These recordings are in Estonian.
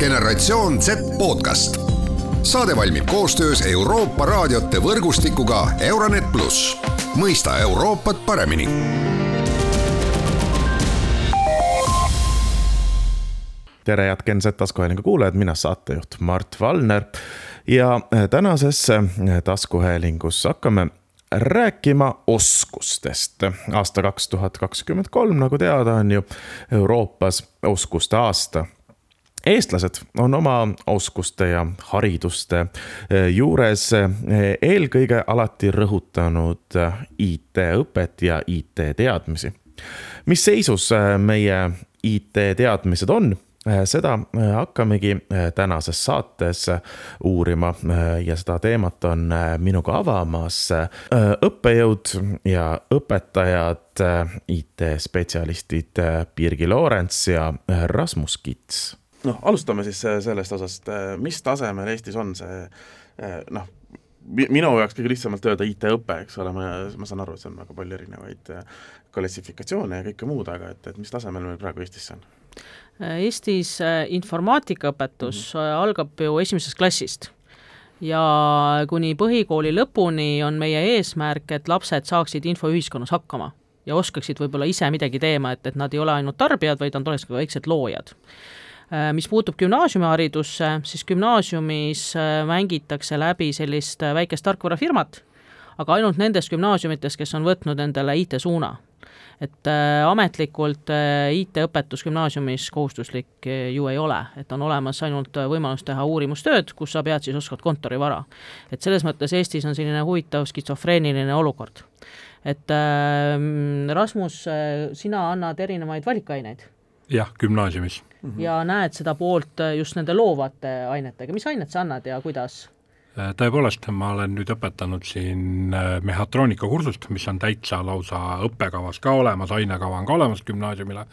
generatsioon Z podcast. saade valmib koostöös Euroopa raadiote võrgustikuga Euronet pluss, mõista Euroopat paremini tere, head Gen Z taskuhäälingu kuulajad, mina saatejuht Mart Valner. ja tänases taskuhäälingus hakkame rääkima oskustest. aasta kaks tuhat kakskümmend kolm, nagu teada, on ju Euroopas oskuste aasta eestlased on oma oskuste ja hariduste juures eelkõige alati rõhutanud IT-õpet ja IT-teadmisi. mis seisus meie IT-teadmised on seda hakkamegi tänases saates uurima ja seda teemat on minuga avamas õppejõud ja õpetajad, IT-spetsialistid Birgi Loorents ja Rasmus Kits. Noh, alustame siis sellest osast, mis tasemel Eestis on see noh, minu jaoks kõige lihtsamalt öelda IT-õpe, eks ole, ma, ma saan aru, et see on väga palju erinevaid klassifikatsioone ja kõike muud, aga et, et mis tasemel meil praegu Eestis see on? Eestis äh, informaatikaõpetus mm -hmm. algab ju esimesest klassist ja kuni põhikooli lõpuni on meie eesmärk, et lapsed saaksid infoühiskonnas hakkama ja oskaksid võib-olla ise midagi teema, et, et nad ei ole ainult tarbijad, vaid nad oleks ka väiksed loojad. Äh, mis puutub gümnaasiumiharidusse, siis gümnaasiumis mängitakse läbi sellist väikest tarkvarafirmat, aga ainult nendes gümnaasiumites, kes on võtnud endale IT-suuna et äh, ametlikult äh, IT-õpetus gümnaasiumis kohustuslik äh, ju ei ole, et on olemas ainult äh, võimalus teha uurimustööd, kus sa pead siis oskad kontorivara. et selles mõttes Eestis on selline huvitav skisofreeniline olukord. et äh, Rasmus, äh, sina annad erinevaid valikaineid? jah, gümnaasiumis mm. -hmm. ja näed seda poolt äh, just nende loovate ainetega, mis ainet sa annad ja kuidas? Äh, tõepoolest, ma olen nüüd õpetanud siin äh, mehhatroonika kursust, mis on täitsa lausa õppekavas ka olemas, ainekava on ka olemas gümnaasiumile,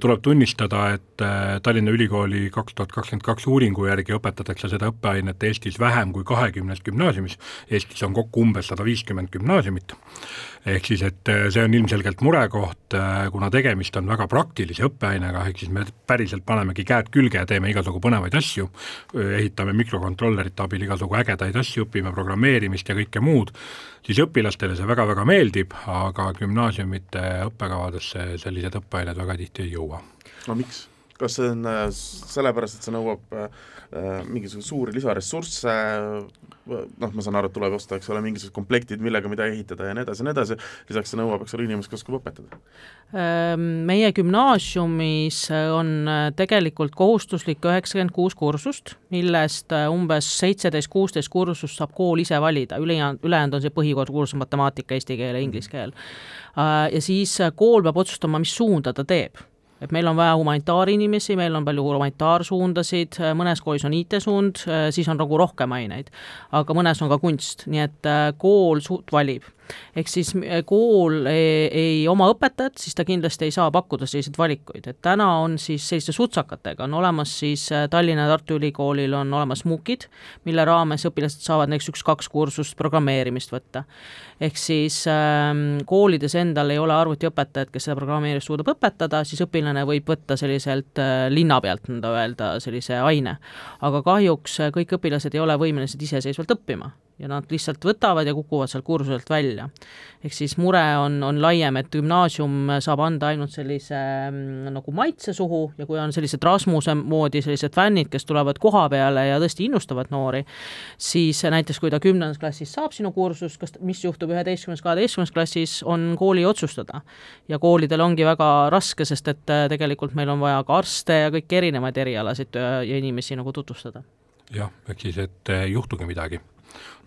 tuleb tunnistada, et Tallinna Ülikooli kaks tuhat kakskümmend kaks uuringu järgi õpetatakse seda õppeainet Eestis vähem kui kahekümnes gümnaasiumis, Eestis on kokku umbes sada viiskümmend gümnaasiumit. Ehk siis, et äh, see on ilmselgelt murekoht, äh, kuna tegemist on väga praktilise õppeainega, ehk siis me päriselt panemegi käed külge ja teeme igasugu põnevaid asju, ehitame mikrokontrollerite abil igasugu ägedaid asju, õpime programmeerimist ja kõike muud, siis õpilastele see väga-väga meeldib, aga gümnaasiumite õppekavadesse sellised õppeained väga tihti ei jõua. no miks? kas see on äh, sellepärast, et see nõuab äh, mingisuguseid suuri lisaressursse, noh, ma saan aru, et tuleb osta, eks ole, mingisugused komplektid, millega mida ehitada ja nii edasi ja nii edasi, lisaks see nõuab, eks ole, inimest, kes oskab õpetada? Ehm, meie gümnaasiumis on äh, tegelikult kohustuslik üheksakümmend kuus kursust, millest äh, umbes seitseteist, kuusteist kursust saab kool ise valida, ülejäänud, ülejäänud on see põhikoolikursus matemaatika, eesti keel ja inglise keel. Äh, ja siis kool peab otsustama, mis suunda ta teeb et meil on vaja humanitaarinimesi, meil on palju humanitaarsuundasid, mõnes koolis on IT-suund, siis on nagu rohkem aineid. aga mõnes on ka kunst, nii et äh, kool suht valib ehk siis äh, kool ei, ei oma õpetajat, siis ta kindlasti ei saa pakkuda selliseid valikuid, et täna on siis selliste sutsakatega, on olemas siis äh, Tallinna ja Tartu Ülikoolil on olemas MOOC-id, mille raames õpilased saavad näiteks üks-kaks kursust programmeerimist võtta. ehk siis ähm, koolides endal ei ole arvutiõpetajat, kes seda programmeerimist suudab õpetada, siis õpilane võib võtta selliselt äh, linna pealt, nõnda öelda, sellise aine. aga kahjuks kõik õpilased ei ole võimelised iseseisvalt õppima ja nad lihtsalt võtavad ja kukuvad sealt kursuselt välja. ehk siis mure on, on laiem, et gümnaasium saab anda ainult sellise mm, nagu maitse suhu ja kui on sellised Rasmuse moodi sellised fännid, kes tulevad koha peale ja tõesti innustavad noori, siis näiteks kui ta kümnendas klassis saab sinu kursust, kas, mis juhtub üheteistkümnes, kaheteistkümnes klassis, on kooli otsustada. ja koolidel ongi väga raske, sest et äh, tegelikult meil on vaja ka arste ja kõiki erinevaid erialasid äh, ja inimesi nagu tutvustada jah, ehk siis, et ei juhtugi midagi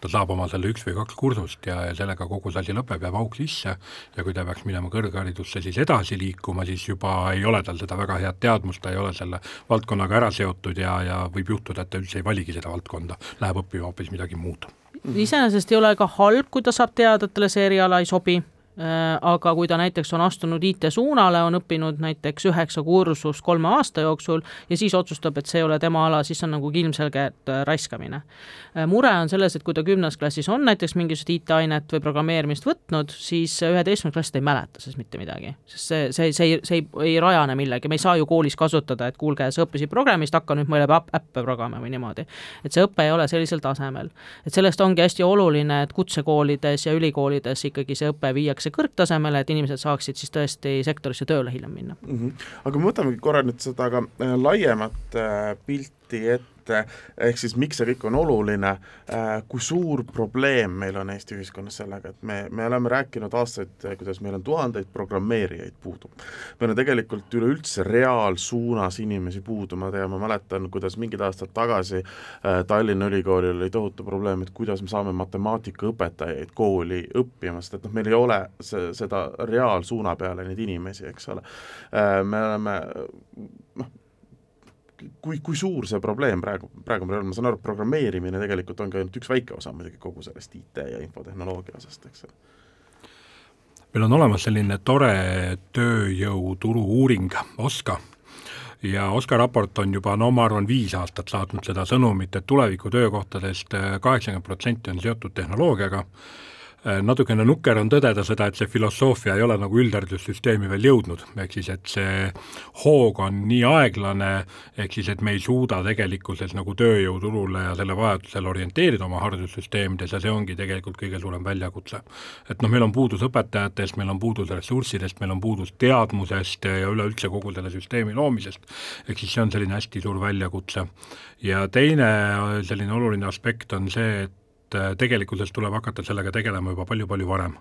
ta saab oma selle üks või kaks kursust ja, ja sellega kogu see asi lõpeb, jääb auk sisse. Ja kui ta peaks minema kõrgharidusse siis edasi liikuma, siis juba ei ole tal seda väga head teadmust, ta ei ole selle valdkonnaga ära seotud ja, ja võib juhtuda, et ta üldse ei valigi seda valdkonda, läheb õppima hoopis midagi muud. iseenesest ei ole ka halb, kui ta saab teada, et talle see eriala ei sobi aga kui ta näiteks on astunud IT-suunale, on õppinud näiteks üheksa kursust kolme aasta jooksul ja siis otsustab, et see ei ole tema ala, siis on nagu ilmselge äh, raiskamine. Äh, mure on selles, et kui ta kümnes klassis on näiteks mingisugust IT-ainet või programmeerimist võtnud, siis üheteistkümnes klass ta ei mäleta sellest mitte midagi, sest see, see, see see ei, ei rajane millegi, me ei saa ju koolis kasutada, et kuulge, sa õppisid programmist, hakka nüüd meile äppe programmima või niimoodi. et see õpe ei ole sellisel tasemel. et sellest ongi hästi oluline, et kutsekoolides ja ülikoolides ikkagi see õpe viiakse viiakse kõrgtasemele, et inimesed saaksid siis tõesti sektorisse tööle hiljem minna mm. -hmm. aga kui me võtamegi korra nüüd seda ka äh, laiemat äh, pilti ette, et ehk siis miks see kõik on oluline, äh, kui suur probleem meil on Eesti ühiskonnas sellega, et me, me oleme rääkinud aastaid, kuidas meil on tuhandeid programmeerijaid puudu. meil on tegelikult üleüldse reaalsuunas inimesi puudu, ma tean, ma mäletan, kuidas mingid aastad tagasi Tallinna Ülikoolil oli tohutu probleem, et kuidas me saame matemaatikaõpetajaid kooli õppima, sest et noh, meil ei ole see, seda reaalsuuna peale neid inimesi, eks ole. Me oleme kui, kui suur see probleem praegu, praegu meil on, ma saan aru, et programmeerimine tegelikult ongi ainult üks väike osa muidugi kogu sellest IT ja infotehnoloogia osast, eks ole. Meil on olemas selline tore tööjõuturu uuring, OSKA, ja OSKA raport on juba, no ma arvan, viis aastat saatnud seda sõnumit, et tuleviku töökohtadest kaheksakümmend protsenti on seotud tehnoloogiaga natukene nukker on tõdeda seda, et see filosoofia ei ole nagu üldharidussüsteemi veel jõudnud, ehk siis et see hoog on nii aeglane, ehk siis et me ei suuda tegelikkuses nagu tööjõuturule ja selle vajadusele orienteerida oma haridussüsteemides ja see ongi tegelikult kõige suurem väljakutse. et noh, meil on puudus õpetajatest, meil on puudus ressurssidest, meil on puudus teadmusest ja üleüldse kogu selle süsteemi loomisest, ehk siis see on selline hästi suur väljakutse. ja teine selline oluline aspekt on see, et äh, tegelikkuses tuleb hakata sellega tegelema juba palju-palju varem.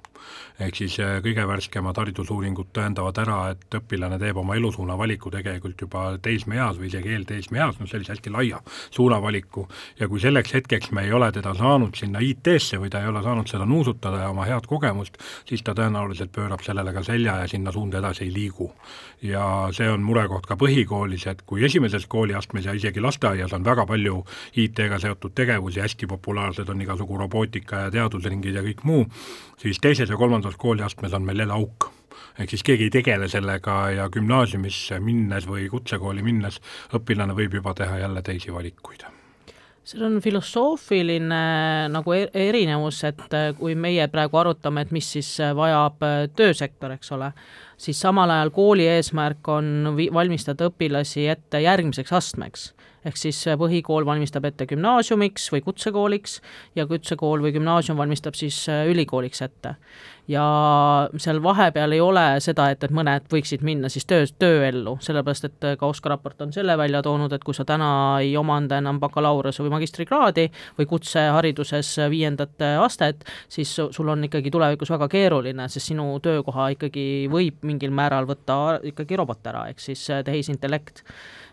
ehk siis äh, kõige värskemad haridusuuringud tõendavad ära, et õpilane teeb oma elusuuna valiku tegelikult juba teismeeas või isegi eelteismeeas, noh sellise hästi laia suunavaliku, ja kui selleks hetkeks me ei ole teda saanud sinna IT-sse või ta ei ole saanud seda nuusutada ja oma head kogemust, siis ta tõenäoliselt pöörab sellele ka selja ja sinna suunda edasi ei liigu. ja see on murekoht ka põhikoolis, et kui esimeses kooliastmes ja isegi lasteaias on väga palju IT-ga seotud tegevusi, hästi populaarsed on igasugused igasugu robootika ja teadusringid ja kõik muu, siis teises ja kolmandas kooliastmes on meil jälle auk ehk siis keegi ei tegele sellega ja gümnaasiumisse minnes või kutsekooli minnes õpilane võib juba teha jälle teisi valikuid. Seal on filosoofiline nagu e-, erinevus, et kui meie praegu arutame, et mis siis vajab töösektor, eks ole, siis samal ajal kooli eesmärk on valmistada õpilasi ette järgmiseks astmeks ehk siis põhikool valmistab ette gümnaasiumiks või kutsekooliks ja kutsekool või gümnaasium valmistab siis äh, ülikooliks ette. Ja seal vahepeal ei ole seda, et, et mõned võiksid minna siis töö, tööellu, sellepärast et ka OSKA raport on selle välja toonud, et kui sa täna ei omanda enam bakalaureuse või magistrikraadi või kutsehariduses viiendat astet, siis sul on ikkagi tulevikus väga keeruline, sest sinu töökoha ikkagi võib mingil määral võtta ikkagi robot ära, ehk siis äh, tehisintellekt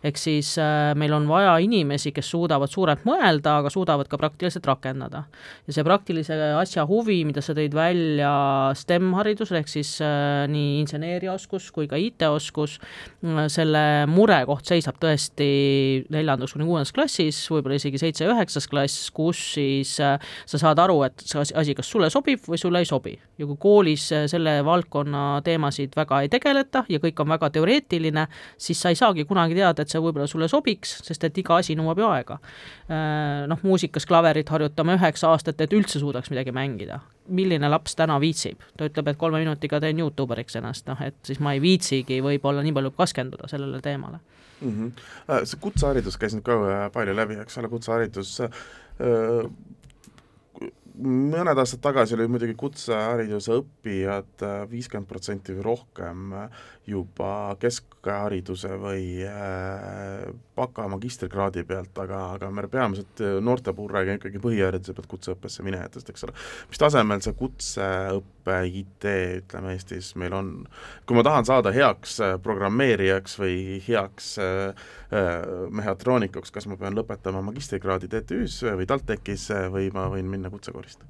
ehk siis äh, meil on vaja inimesi, kes suudavad suurelt mõelda, aga suudavad ka praktiliselt rakendada. ja see praktilise asja huvi, mida sa tõid välja STEM-haridusel, ehk siis äh, nii inseneeriaoskus kui ka IT-oskus äh,, selle murekoht seisab tõesti neljandas kuni kuuendas klassis, võib-olla isegi seitse-üheksas klass, kus siis äh, sa saad aru, et see asi kas sulle sobib või sulle ei sobi. ja kui koolis selle valdkonna teemasid väga ei tegeleta ja kõik on väga teoreetiline, siis sa ei saagi kunagi teada, et see võib-olla sulle sobiks, sest et iga asi nõuab ju aega. Noh, muusikas klaverit harjutame üheksa aastat, et üldse suudaks midagi mängida. Milline laps täna viitsib? ta ütleb, et kolme minutiga teen Youtuberiks ennast, noh et siis ma ei viitsigi võib-olla nii palju keskenduda sellele teemale mm. -hmm. see kutseharidus käis nüüd ka äh, palju läbi, eks ole, kutseharidus äh, mõned aastad tagasi oli muidugi kutsehariduse õppijad viiskümmend protsenti või rohkem juba keskhariduse või äh, baka magistrikraadi pealt, aga, aga me peamiselt noorte puhul räägime ikkagi põhihariduse pealt kutseõppesse minejatest, eks ole. mis tasemel see kutseõpe IT, ütleme Eestis meil on, kui ma tahan saada heaks programmeerijaks või heaks äh, mehhatroonikuks, kas ma pean lõpetama magistrikraadi TTÜ-s või TalTechis või ma võin minna kutsekoolist?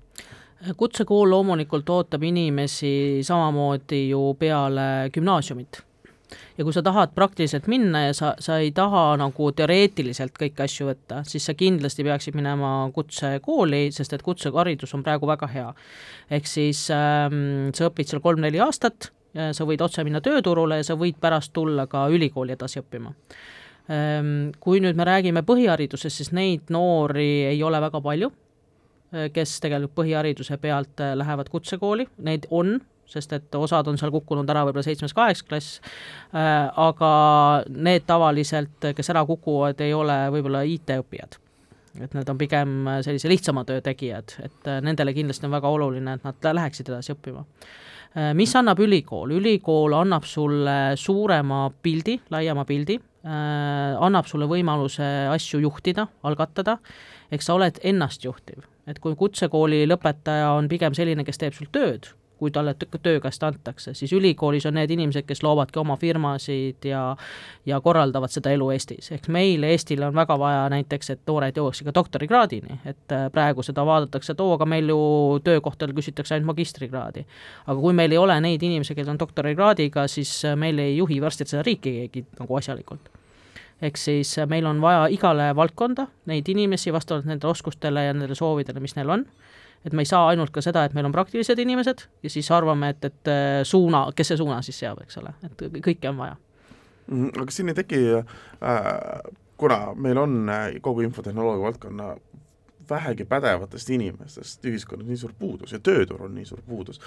kutsekool loomulikult ootab inimesi samamoodi ju peale gümnaasiumit ja kui sa tahad praktiliselt minna ja sa, sa ei taha nagu teoreetiliselt kõiki asju võtta, siis sa kindlasti peaksid minema kutsekooli, sest et kutseharidus on praegu väga hea. ehk siis ähm, sa õpid seal kolm-neli aastat, sa võid otse minna tööturule ja sa võid pärast tulla ka ülikooli edasi õppima ähm, Kui nüüd me räägime põhiharidusest, siis neid noori ei ole väga palju, äh, kes tegelikult põhihariduse pealt äh, lähevad kutsekooli, neid on, sest et osad on seal kukkunud ära võib-olla seitsmes-kaheksas klass, äh, aga need tavaliselt, kes ära kukuvad, ei ole võib-olla IT-õppijad. Et need on pigem sellise lihtsama töö tegijad, et äh, nendele kindlasti on väga oluline, et nad läheksid edasi õppima. Äh, mis annab ülikool, ülikool annab sulle suurema pildi, laiema pildi, annab sulle võimaluse asju juhtida, algatada, eks sa oled ennastjuhtiv, et kui kutsekooli lõpetaja on pigem selline, kes teeb sul tööd, kui talle töökäest antakse, siis ülikoolis on need inimesed, kes loovadki oma firmasid ja ja korraldavad seda elu Eestis, ehk meil, Eestile on väga vaja näiteks, et noored jõuaksid ka doktorikraadini, et äh, praegu seda vaadatakse, et oo, aga meil ju töökohtadel küsitakse ainult magistrikraadi. aga kui meil ei ole neid inimesi, kellel on doktorikraadiga, siis äh, meil ei juhi varsti seda riiki keegi nagu asjalikult. Ehk siis äh, meil on vaja igale valdkonda neid inimesi vastavalt nendele oskustele ja nendele soovidele, mis neil on et me ei saa ainult ka seda, et meil on praktilised inimesed ja siis arvame, et, et äh, suuna, kes see suuna siis seab, eks ole, et kõike on vaja. Mm, aga siin ei teki äh,, kuna meil on äh, kogu infotehnoloogia valdkonna vähegi pädevatest inimestest ühiskonnas nii suur puudus ja tööturul nii suur puudus.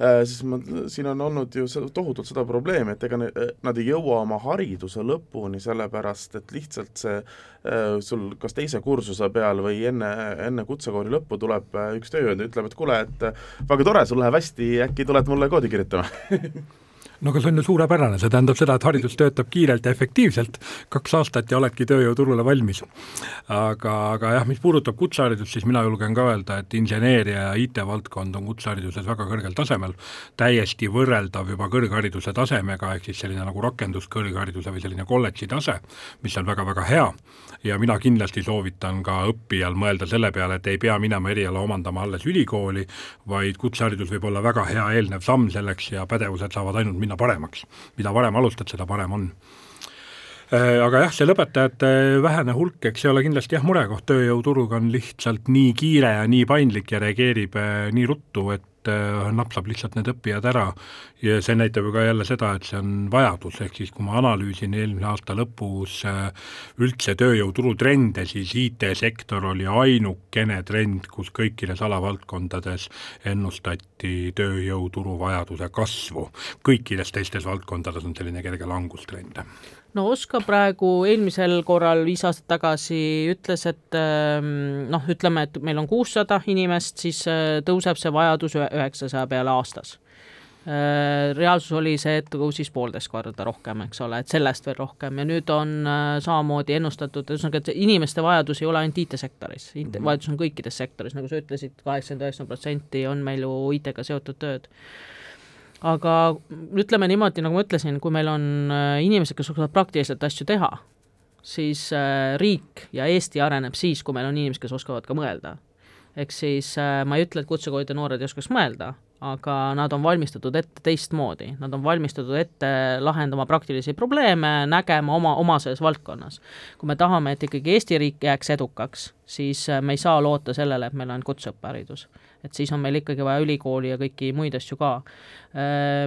Äh,, siis ma, siin on olnud ju seda, tohutult seda probleemi, et ega ne, nad ei jõua oma hariduse lõpuni, sellepärast et lihtsalt see äh, sul kas teise kursuse peal või enne, enne kutsekooli lõppu tuleb äh, üks tööandja, ütleb, et kuule, et väga tore, sul läheb hästi, äkki tuled mulle koodi kirjutama no aga see on ju suurepärane, see tähendab seda, et haridus töötab kiirelt ja efektiivselt, kaks aastat ja oledki tööjõuturule valmis. aga, aga jah, mis puudutab kutseharidust, siis mina julgen ka öelda, et inseneeria ja IT-valdkond on kutsehariduses väga kõrgel tasemel, täiesti võrreldav juba kõrghariduse tasemega, ehk siis selline nagu rakenduskõrghariduse või selline kolledži tase, mis on väga-väga hea. Ja mina kindlasti soovitan ka õppijal mõelda selle peale, et ei pea minema eriala omandama alles ülikooli, vaid kutseharidus võib olla väga hea eelnev samm selleks ja pädevused saavad ainult minna paremaks. mida varem alustad, seda parem on äh, aga jah, see lõpetajate vähene hulk, eks see ole kindlasti jah, murekoht, tööjõuturuga on lihtsalt nii kiire ja nii paindlik ja reageerib äh, nii ruttu, et äh, napsab lihtsalt need õppijad ära. Ja see näitab ju ka jälle seda, et see on vajadus, ehk siis kui ma analüüsin eelmise aasta lõpus üldse tööjõuturu trende, siis IT-sektor oli ainukene trend, kus kõikides alavaldkondades ennustati tööjõuturu vajaduse kasvu. kõikides teistes valdkondades on selline kerge langustrend no Oska praegu eelmisel korral viis aastat tagasi ütles, et ähm, noh, ütleme, et meil on kuussada inimest, siis äh, tõuseb see vajadus üheksasaja peale aastas Äh, reaalsus oli see, et tõusis poolteist korda rohkem, eks ole, et sellest veel rohkem ja nüüd on äh, samamoodi ennustatud, ühesõnaga, et inimeste vajadus ei ole ainult IT-sektoris, IT -hmm. vajadus on kõikides sektoris, nagu sa ütlesid, kaheksakümmend, üheksakümmend protsenti on meil ju IT-ga seotud tööd. Aga ütleme niimoodi, nagu ma ütlesin, kui meil on äh, inimesed, kes oskavad praktiliselt asju teha, siis riik ja Eesti areneb siis, kui meil on inimesed, kes oskavad ka mõelda. ehk siis ma ei ütle, et kutsekoolide noored ei oskaks mõelda, aga nad on valmistatud ette teistmoodi, nad on valmistatud ette lahendama praktilisi probleeme, nägema oma, oma selles valdkonnas. kui me tahame, et ikkagi Eesti riik jääks edukaks, siis me ei saa loota sellele, et meil on kutseõppeharidus. Et siis on meil ikkagi vaja ülikooli ja kõiki muid asju ka.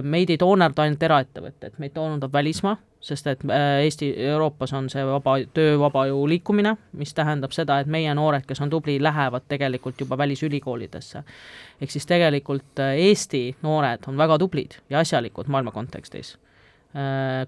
meid ei toonarda ainult eraettevõtted, meid toonardab välismaa, sest et äh, Eesti, Euroopas on see vaba, töö vaba ju liikumine, mis tähendab seda, et meie noored, kes on tubli, lähevad tegelikult juba välisülikoolidesse. ehk siis tegelikult äh, Eesti noored on väga tublid ja asjalikud maailma kontekstis Äh,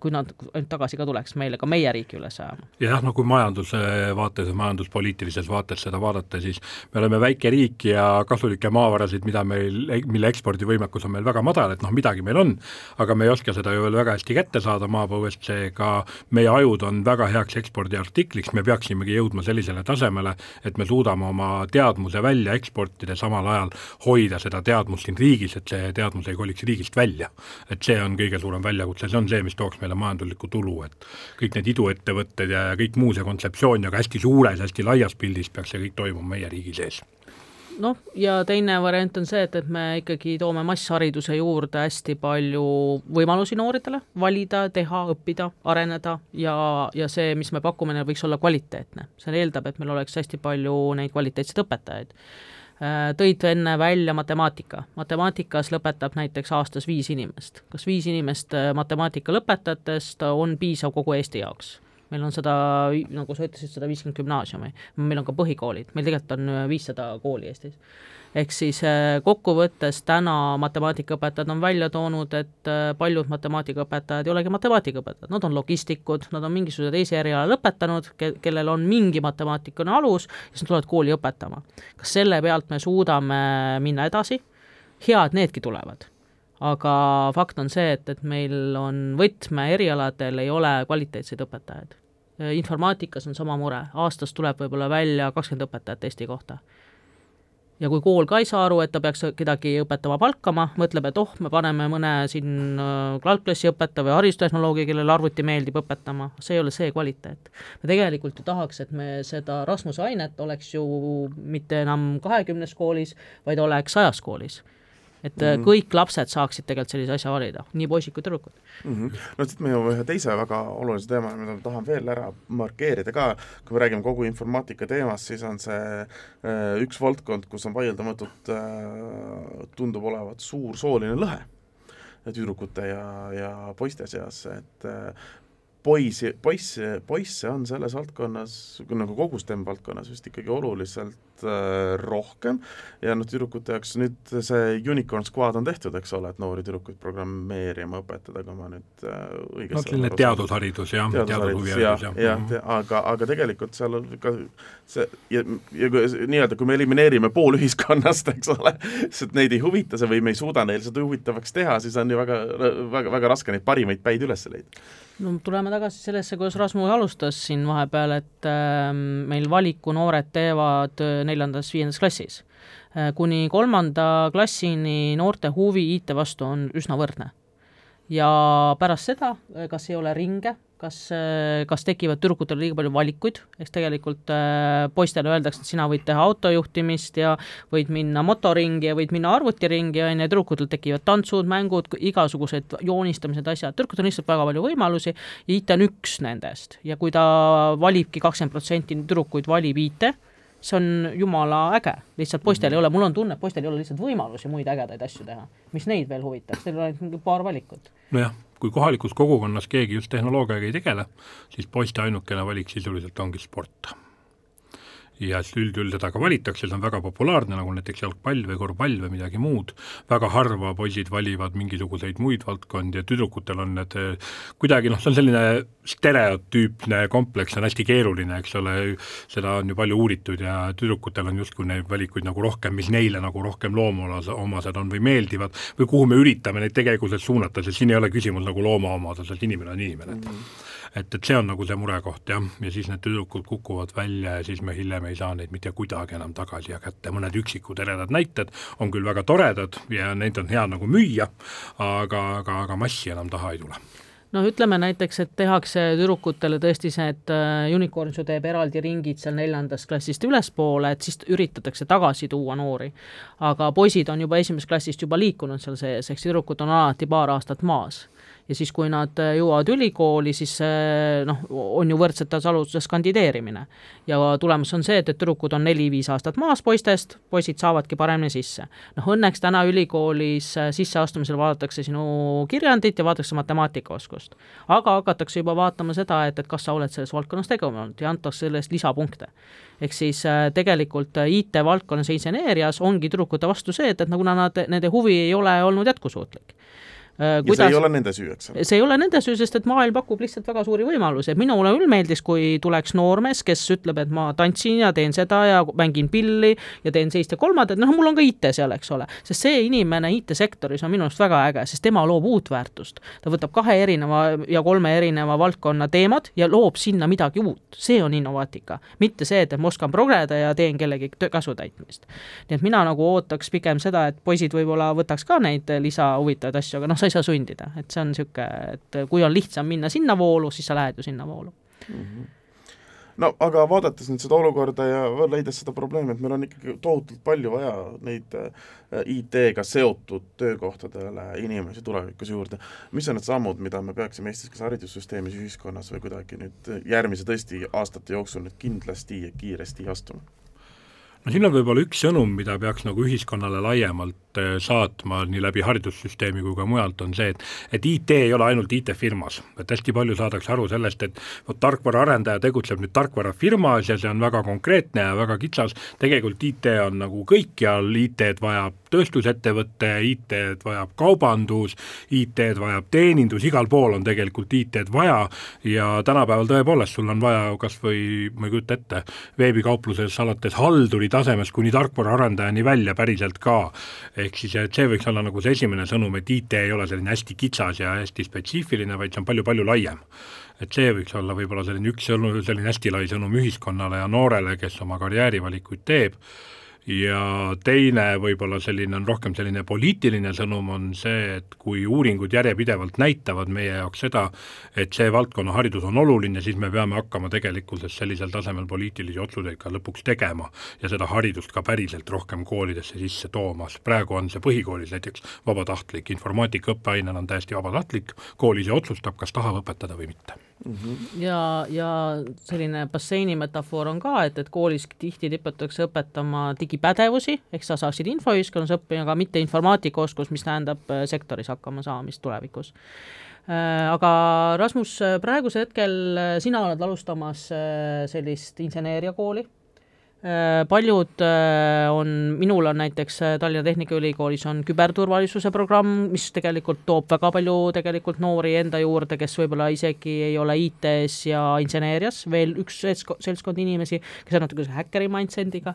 kui nad tagasi ka tuleks meile ka meie riiki üles ajama. jah, no kui majanduse vaates ja majanduspoliitilises vaates seda vaadata, siis me oleme väike riik ja kasulikke maavarasid, mida meil, mille ekspordivõimekus on meil väga madal, et noh, midagi meil on, aga me ei oska seda ju veel väga hästi kätte saada maapõuest, seega meie ajud on väga heaks ekspordiartikliks, me peaksimegi jõudma sellisele tasemele, et me suudame oma teadmuse välja eksportida, samal ajal hoida seda teadmust siin riigis, et see teadmus ei koliks riigist välja. et see on kõige suurem väljakutse, see on see, mis tooks meile majanduslikku tulu, et kõik need iduettevõtted ja kõik muu see kontseptsioon ja ka hästi suures, hästi laias pildis peaks see kõik toimuma meie riigi sees noh, ja teine variant on see, et, et me ikkagi toome masshariduse juurde hästi palju võimalusi nooridele valida, teha, õppida, areneda ja, ja see, mis me pakume, neil võiks olla kvaliteetne. see eeldab, et meil oleks hästi palju neid kvaliteetseid õpetajaid tõid enne välja matemaatika. matemaatikas lõpetab näiteks aastas viis inimest. kas viis inimest äh, matemaatika lõpetajatest on piisav kogu Eesti jaoks? Meil on sada, nagu sa ütlesid, sada viiskümmend gümnaasiumi, meil on ka põhikoolid, meil tegelikult on äh, viissada kooli Eestis. ehk siis äh, kokkuvõttes täna matemaatikaõpetajad on välja toonud, et äh, paljud matemaatikaõpetajad ei olegi matemaatikaõpetajad, nad on logistikud, nad on mingisuguse teise eriala lõpetanud, ke-, kellel on mingi matemaatikune alus, siis nad tulevad kooli õpetama. kas selle pealt me suudame minna edasi? hea, et needki tulevad aga fakt on see, et, et meil on võtmeerialadel ei ole kvaliteetseid õpetajaid. Äh, informaatikas on sama mure, aastas tuleb võib-olla välja kakskümmend õpetajat Eesti kohta. ja kui kool ka ei saa aru, et ta peaks kedagi õpetama palkama, mõtleb, et oh, me paneme mõne siin äh, algklassi õpetaja või haridustehnoloogi, kellele arvuti meeldib õpetama, see ei ole see kvaliteet. me tegelikult ju tahaks, et me seda Rasmuse ainet oleks ju mitte enam kahekümnes koolis, vaid oleks sajas koolis et mm -hmm. kõik lapsed saaksid tegelikult sellise asja valida, nii poisid kui tüdrukud mm. -hmm. no siit me jõuame ühe teise väga olulise teema, mida ma tahan veel ära markeerida ka, kui me räägime kogu informaatika teemast, siis on see äh, üks valdkond, kus on vaieldamatult äh,, tundub olevat suur sooline lõhe tüdrukute ja, ja poiste seas, et poisi, poisse, poisse on selles valdkonnas, nagu kogu STEM valdkonnas vist ikkagi oluliselt rohkem. Ja noh, tüdrukute jaoks nüüd see Unicorn Squad on tehtud, eks ole, et noori tüdrukuid programmeerima õpetada, kui ma nüüd äh, õigesti no selline teadusharidus jah, teadushuviharidus jah, jah, jah, aga, aga tegelikult seal on ka see ja, ja kui nii-öelda, kui me elimineerime pool ühiskonnast, eks ole, sest neid ei huvita see või me ei suuda neil seda huvitavaks teha, siis on ju väga, väga, väga raske neid parimaid päid üles leida. No tuleme tagasi sellesse, kuidas Rasmus alustas siin vahepeal, et äh, meil valikunoored teevad äh, neljandas-viiendas klassis äh,. kuni kolmanda klassini noorte huvi IT vastu on üsna võrdne. ja pärast seda, äh, kas ei ole ringe, kas, äh, kas tekivad tüdrukutel liiga palju valikuid, eks tegelikult poistele öeldakse, et sina võid teha autojuhtimist ja võid minna motoringi ja võid minna arvutiringi, on ju, tüdrukutel tekivad tantsud, mängud, igasugused joonistamised, asjad, tüdrukutel on lihtsalt väga palju võimalusi ja IT on üks nendest ja kui ta valibki kakskümmend protsenti tüdrukuid valib IT, see on jumala äge, lihtsalt poistel mm -hmm. ei ole, mul on tunne, et poistel ei ole lihtsalt võimalusi muid ägedaid asju teha. mis neid veel huvitaks, neil on ainult mingi paar valikut. nojah kui kohalikus kogukonnas keegi just tehnoloogiaga ei tegele, siis poiste ainukene valik sisuliselt ongi sport ja siis üldjuhul seda ka valitakse, see on väga populaarne, nagu näiteks jalgpall või korvpall või midagi muud, väga harva poisid valivad mingisuguseid muid valdkondi ja tüdrukutel on need eh, kuidagi noh, see on selline stereotüüpne kompleks, on hästi keeruline, eks ole, seda on ju palju uuritud ja tüdrukutel on justkui neid valikuid nagu rohkem, mis neile nagu rohkem loomaomased on või meeldivad või kuhu me üritame neid tegelikkuses suunata, sest siin ei ole küsimus nagu loomaomaduses, inimene on inimene. Mm. -hmm et, et see on nagu see murekoht jah, ja siis need tüdrukud kukuvad välja ja siis me hiljem ei saa neid mitte kuidagi enam tagasi ja kätte, mõned üksikud eredad näited on küll väga toredad ja neid on hea nagu müüa, aga, aga, aga massi enam taha ei tule. No ütleme näiteks, et tehakse tüdrukutele tõesti see, et äh, Unicorns ju teeb eraldi ringid seal neljandast klassist ülespoole, et siis üritatakse tagasi tuua noori. aga poisid on juba esimesest klassist juba liikunud seal sees, ehk tüdrukud on alati paar aastat maas ja siis, kui nad äh, jõuavad ülikooli, siis äh, noh, on ju võrdsetes alustes kandideerimine. ja tulemus on see, et, et tüdrukud on neli-viis aastat maas poistest, poisid saavadki paremini sisse. noh, õnneks täna ülikoolis äh, sisseastumisel vaadatakse sinu kirjandit ja vaadatakse matemaatikaoskust. aga hakatakse juba vaatama seda, et, et kas sa oled selles valdkonnas tegevunud ja antakse selle eest lisapunkte. ehk siis tegelikult IT-valdkonnas ja inseneerias ongi tüdrukute vastu see, et, et nagu nad, nende huvi ei ole olnud jätkusuutlik kuidas, ja see ei ole nende süü, eks ole? see ei ole nende süü, sest et maailm pakub lihtsalt väga suuri võimalusi, et minule küll meeldis, kui tuleks noormees, kes ütleb, et ma tantsin ja teen seda ja mängin pilli ja teen sellist ja kolmandat, noh, mul on ka IT seal, eks ole. sest see inimene IT-sektoris on minu arust väga äge, sest tema loob uut väärtust. ta võtab kahe erineva ja kolme erineva valdkonna teemad ja loob sinna midagi uut, see on innovaatika. mitte see, et ma oskan progeda ja teen kellegi käsu täitmist. nii et mina nagu ootaks pigem seda, et poisid võib-olla võtaks ka neid lisahuvitavaid asju, aga noh, sa ei saa sundida, et see on niisugune, et kui on lihtsam minna sinna voolu, siis sa lähed ju sinna voolu mm. -hmm no aga vaadates nüüd seda olukorda ja leides seda probleemi, et meil on ikkagi tohutult palju vaja neid äh, IT-ga seotud töökohtadele inimesi tulevikus juurde, mis on need sammud, mida me peaksime Eestis kas haridussüsteemis, ühiskonnas või kuidagi nüüd järgmise tõesti aastate jooksul nüüd kindlasti ja kiiresti astuma? No siin on võib-olla üks sõnum, mida peaks nagu ühiskonnale laiemalt äh, saatma nii läbi haridussüsteemi kui ka mujalt, on see, et et IT ei ole ainult IT-firmas, et hästi palju saadakse aru sellest, et vot tarkvaraarendaja tegutseb nüüd tarkvarafirmas ja see on väga konkreetne ja väga kitsas, tegelikult IT on nagu kõikjal, IT-d vajab tööstusettevõte, IT-d vajab kaubandus, IT-d vajab teenindus, igal pool on tegelikult IT-d vaja. Ja tänapäeval tõepoolest sul on vaja kas või, ma ei kujuta ette, veebikaupluses alates halduri tasemest kuni tarkvaraarendajani välja päriselt ka. ehk siis, et see võiks olla nagu see esimene sõnum, et IT ei ole selline hästi kitsas ja hästi spetsiifiline, vaid see on palju-palju laiem et see võiks olla võib-olla selline üks sõnum, selline hästi lai sõnum ühiskonnale ja noorele, kes oma karjäärivalikuid teeb ja teine võib-olla selline on rohkem selline poliitiline sõnum, on see, et kui uuringud järjepidevalt näitavad meie jaoks seda, et see valdkonnaharidus on oluline, siis me peame hakkama tegelikkuses sellisel tasemel poliitilisi otsuseid ka lõpuks tegema ja seda haridust ka päriselt rohkem koolidesse sisse toomas. praegu on see põhikoolis näiteks vabatahtlik, informaatika õppeainena on täiesti vabatahtlik, kool ise otsustab, kas tahab õpetada või mitte mm. -hmm. ja, ja selline basseini metafoor on ka, et, et koolis tihti tiputakse õpetama digipädevusi, ehk sa saaksid infoühiskonnas õppida, aga mitte informaatikaoskus, mis tähendab äh, sektoris hakkama saamist tulevikus äh, aga Rasmus, praegusel hetkel äh, sina oled alustamas sellist inseneeriakooli Äh, paljud äh, on, minul on näiteks äh, Tallinna Tehnikaülikoolis on küberturvalisuse programm, mis tegelikult toob väga palju tegelikult noori enda juurde, kes võib-olla isegi ei ole IT-s ja inseneerias, veel üks seltskond inimesi, kes on natuke häkkeri mindset'iga.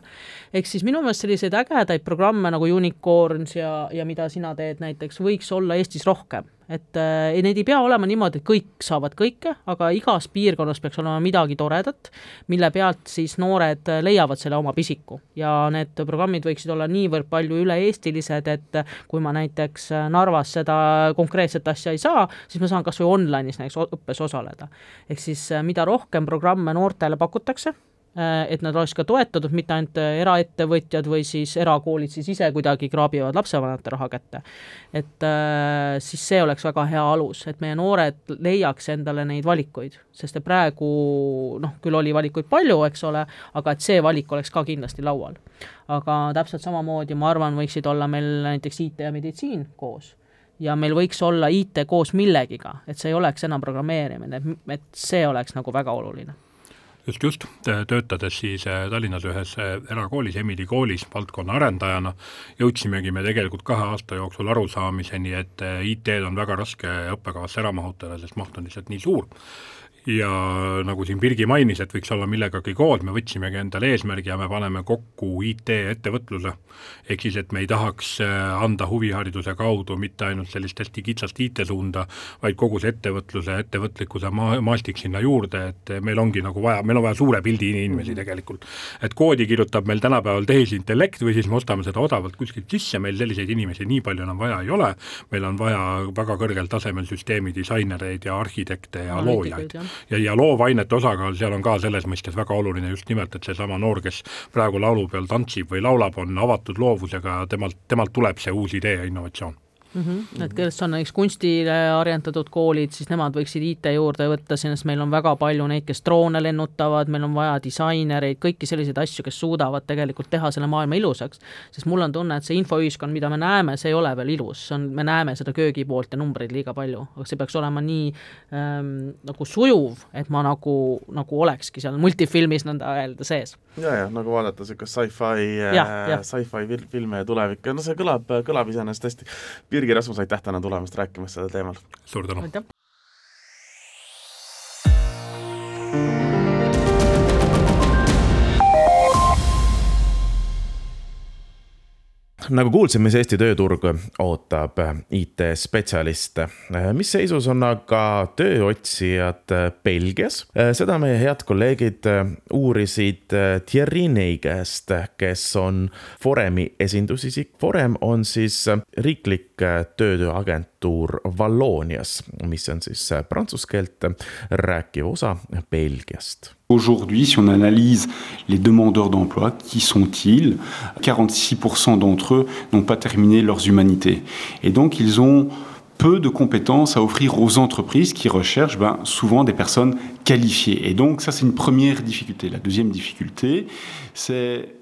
ehk siis minu meelest selliseid ägedaid programme nagu Unicorns ja, ja mida sina teed näiteks, võiks olla Eestis rohkem et äh, neid ei pea olema niimoodi, et kõik saavad kõike, aga igas piirkonnas peaks olema midagi toredat, mille pealt siis noored leiavad selle oma pisiku ja need programmid võiksid olla niivõrd palju üle-eestilised, et kui ma näiteks Narvas seda konkreetset asja ei saa, siis ma saan kas või online'is näiteks õppes osaleda. ehk siis mida rohkem programme noortele pakutakse, Äh, et nad oleks ka toetatud, mitte ainult äh, eraettevõtjad või siis erakoolid siis ise kuidagi kraabivad lapsevanemate raha kätte. et äh, siis see oleks väga hea alus, et meie noored leiaks endale neid valikuid, sest et praegu noh, küll oli valikuid palju, eks ole, aga et see valik oleks ka kindlasti laual. aga täpselt samamoodi ma arvan, võiksid olla meil näiteks IT ja meditsiin koos ja meil võiks olla IT koos millegiga, et see ei oleks enam programmeerimine, et see oleks nagu väga oluline just, just, töötades siis äh, Tallinnas ühes äh, erakoolis, Emili koolis valdkonna arendajana, jõudsimegi me tegelikult kahe aasta jooksul arusaamiseni, et äh, IT-d on väga raske õppekavasse ära mahutada, sest maht on lihtsalt nii suur ja nagu siin Birgi mainis, et võiks olla millegagi koos, me võtsimegi endale eesmärgi ja me paneme kokku IT-ettevõtluse, ehk siis, et me ei tahaks äh, anda huvihariduse kaudu mitte ainult sellist hästi kitsast IT-suunda, vaid kogu see ettevõtluse, ettevõtlikkuse maa, maastik sinna juurde, et meil ongi nagu vaja, meil on vaja suure pildi inimesi mhm. tegelikult. et koodi kirjutab meil tänapäeval tehisintellekt või siis me ostame seda odavalt kuskilt sisse, meil selliseid inimesi nii palju enam vaja ei ole, meil on vaja väga kõrgel tasemel süsteemi disainereid ja arhitekte ja loojaid ja, ja loovainete osakaal seal on ka selles mõistes väga oluline just nimelt, et seesama noor, kes praegu laulupeol tantsib või laulab, on avatud loovusega ja temalt, temalt tuleb see uus idee ja innovatsioon mm. -hmm. et kes on näiteks kunstile orientatud koolid, siis nemad võiksid IT juurde võtta, sest meil on väga palju neid, kes droone lennutavad, meil on vaja disainereid, kõiki selliseid asju, kes suudavad tegelikult teha selle maailma ilusaks. sest mul on tunne, et see infoühiskond, mida me näeme, see ei ole veel ilus, see on, me näeme seda köögipoolt ja numbreid liiga palju, aga see peaks olema nii ähm, nagu sujuv, et ma nagu, nagu olekski seal multifilmis nõnda öelda sees. ja, ja nagu vaadata niisugust sci-fi, äh, sci-fi filme ja tulevikku no see kõlab, kõlab iseenesest hästi Virgi Rasmus, aitäh täna tulemast rääkimast sellel teemal! suur tänu! Nagu kuulsime, siis Eesti tööturg ootab IT-spetsialiste. mis seisus on aga tööotsijad Belgias? seda meie head kolleegid uurisid Thierry Ney käest, kes on Foremi esindusisik. Forem on siis riiklik töötööagentuur Valloonias, mis on siis prantsuse keelt rääkiv osa Belgiast Aujourd'hui, si on analyse les demandeurs d'emploi, qui sont-ils? 46% d'entre eux n'ont pas terminé leurs humanités. Et donc, ils ont peu de compétences à offrir aux entreprises qui recherchent ben, souvent des personnes qualifiées. Et donc ça, c'est une première difficulté. La deuxième difficulté, c'est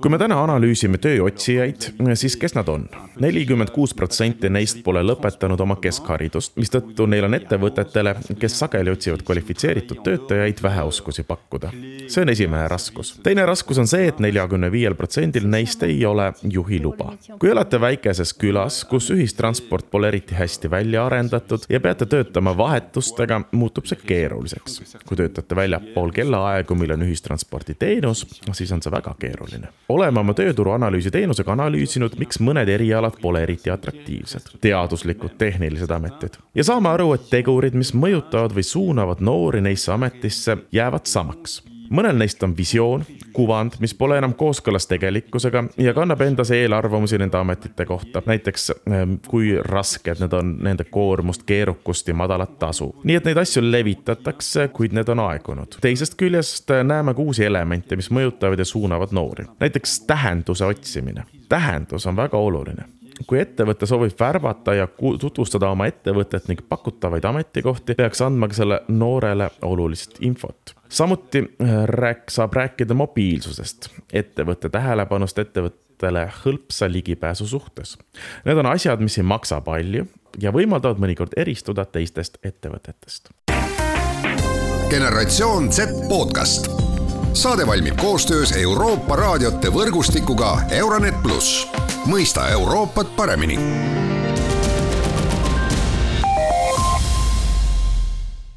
kui me täna analüüsime tööotsijaid, siis kes nad on? nelikümmend kuus protsenti neist pole lõpetanud oma keskharidust, mistõttu neil on ettevõtetele, kes sageli otsivad kvalifitseeritud töötajaid, vähe oskusi pakkuda. see on esimene raskus. teine raskus on see, et neljakümne viiel protsendil neist ei ole juhiluba. kui elate väikeses külas, kus ühistransport pole eriti hästi välja arendatud ja peate töötama vahetustega, muutub see keeruliseks. kui töötate väljapool kellaaegu, mil on ühistransporditeenus, siis on on see väga keeruline. oleme oma tööturuanalüüsi teenusega analüüsinud, miks mõned erialad pole eriti atraktiivsed, teaduslikud, tehnilised ametid. ja saame aru, et tegurid, mis mõjutavad või suunavad noori neisse ametisse, jäävad samaks mõnel neist on visioon, kuvand, mis pole enam kooskõlas tegelikkusega ja kannab endas eelarvamusi nende ametite kohta. näiteks ehm, kui rasked need on, nende koormust, keerukust ja madalat tasu. nii et neid asju levitatakse, kuid need on aegunud. teisest küljest eh, näeme ka uusi elemente, mis mõjutavad ja suunavad noori. näiteks tähenduse otsimine. tähendus on väga oluline kui ettevõte soovib värvata ja tutvustada oma ettevõtet ning pakutavaid ametikohti, peaks andma ka selle noorele olulist infot samuti äh, rääk-, saab rääkida mobiilsusest, ettevõtte tähelepanust ettevõttele hõlpsa ligipääsu suhtes. Need on asjad, mis ei maksa palju ja võimaldavad mõnikord eristuda teistest ettevõtetest. generatsioon Z podcast. saade valmib koostöös Euroopa raadiote võrgustikuga Euronet pluss, mõista Euroopat paremini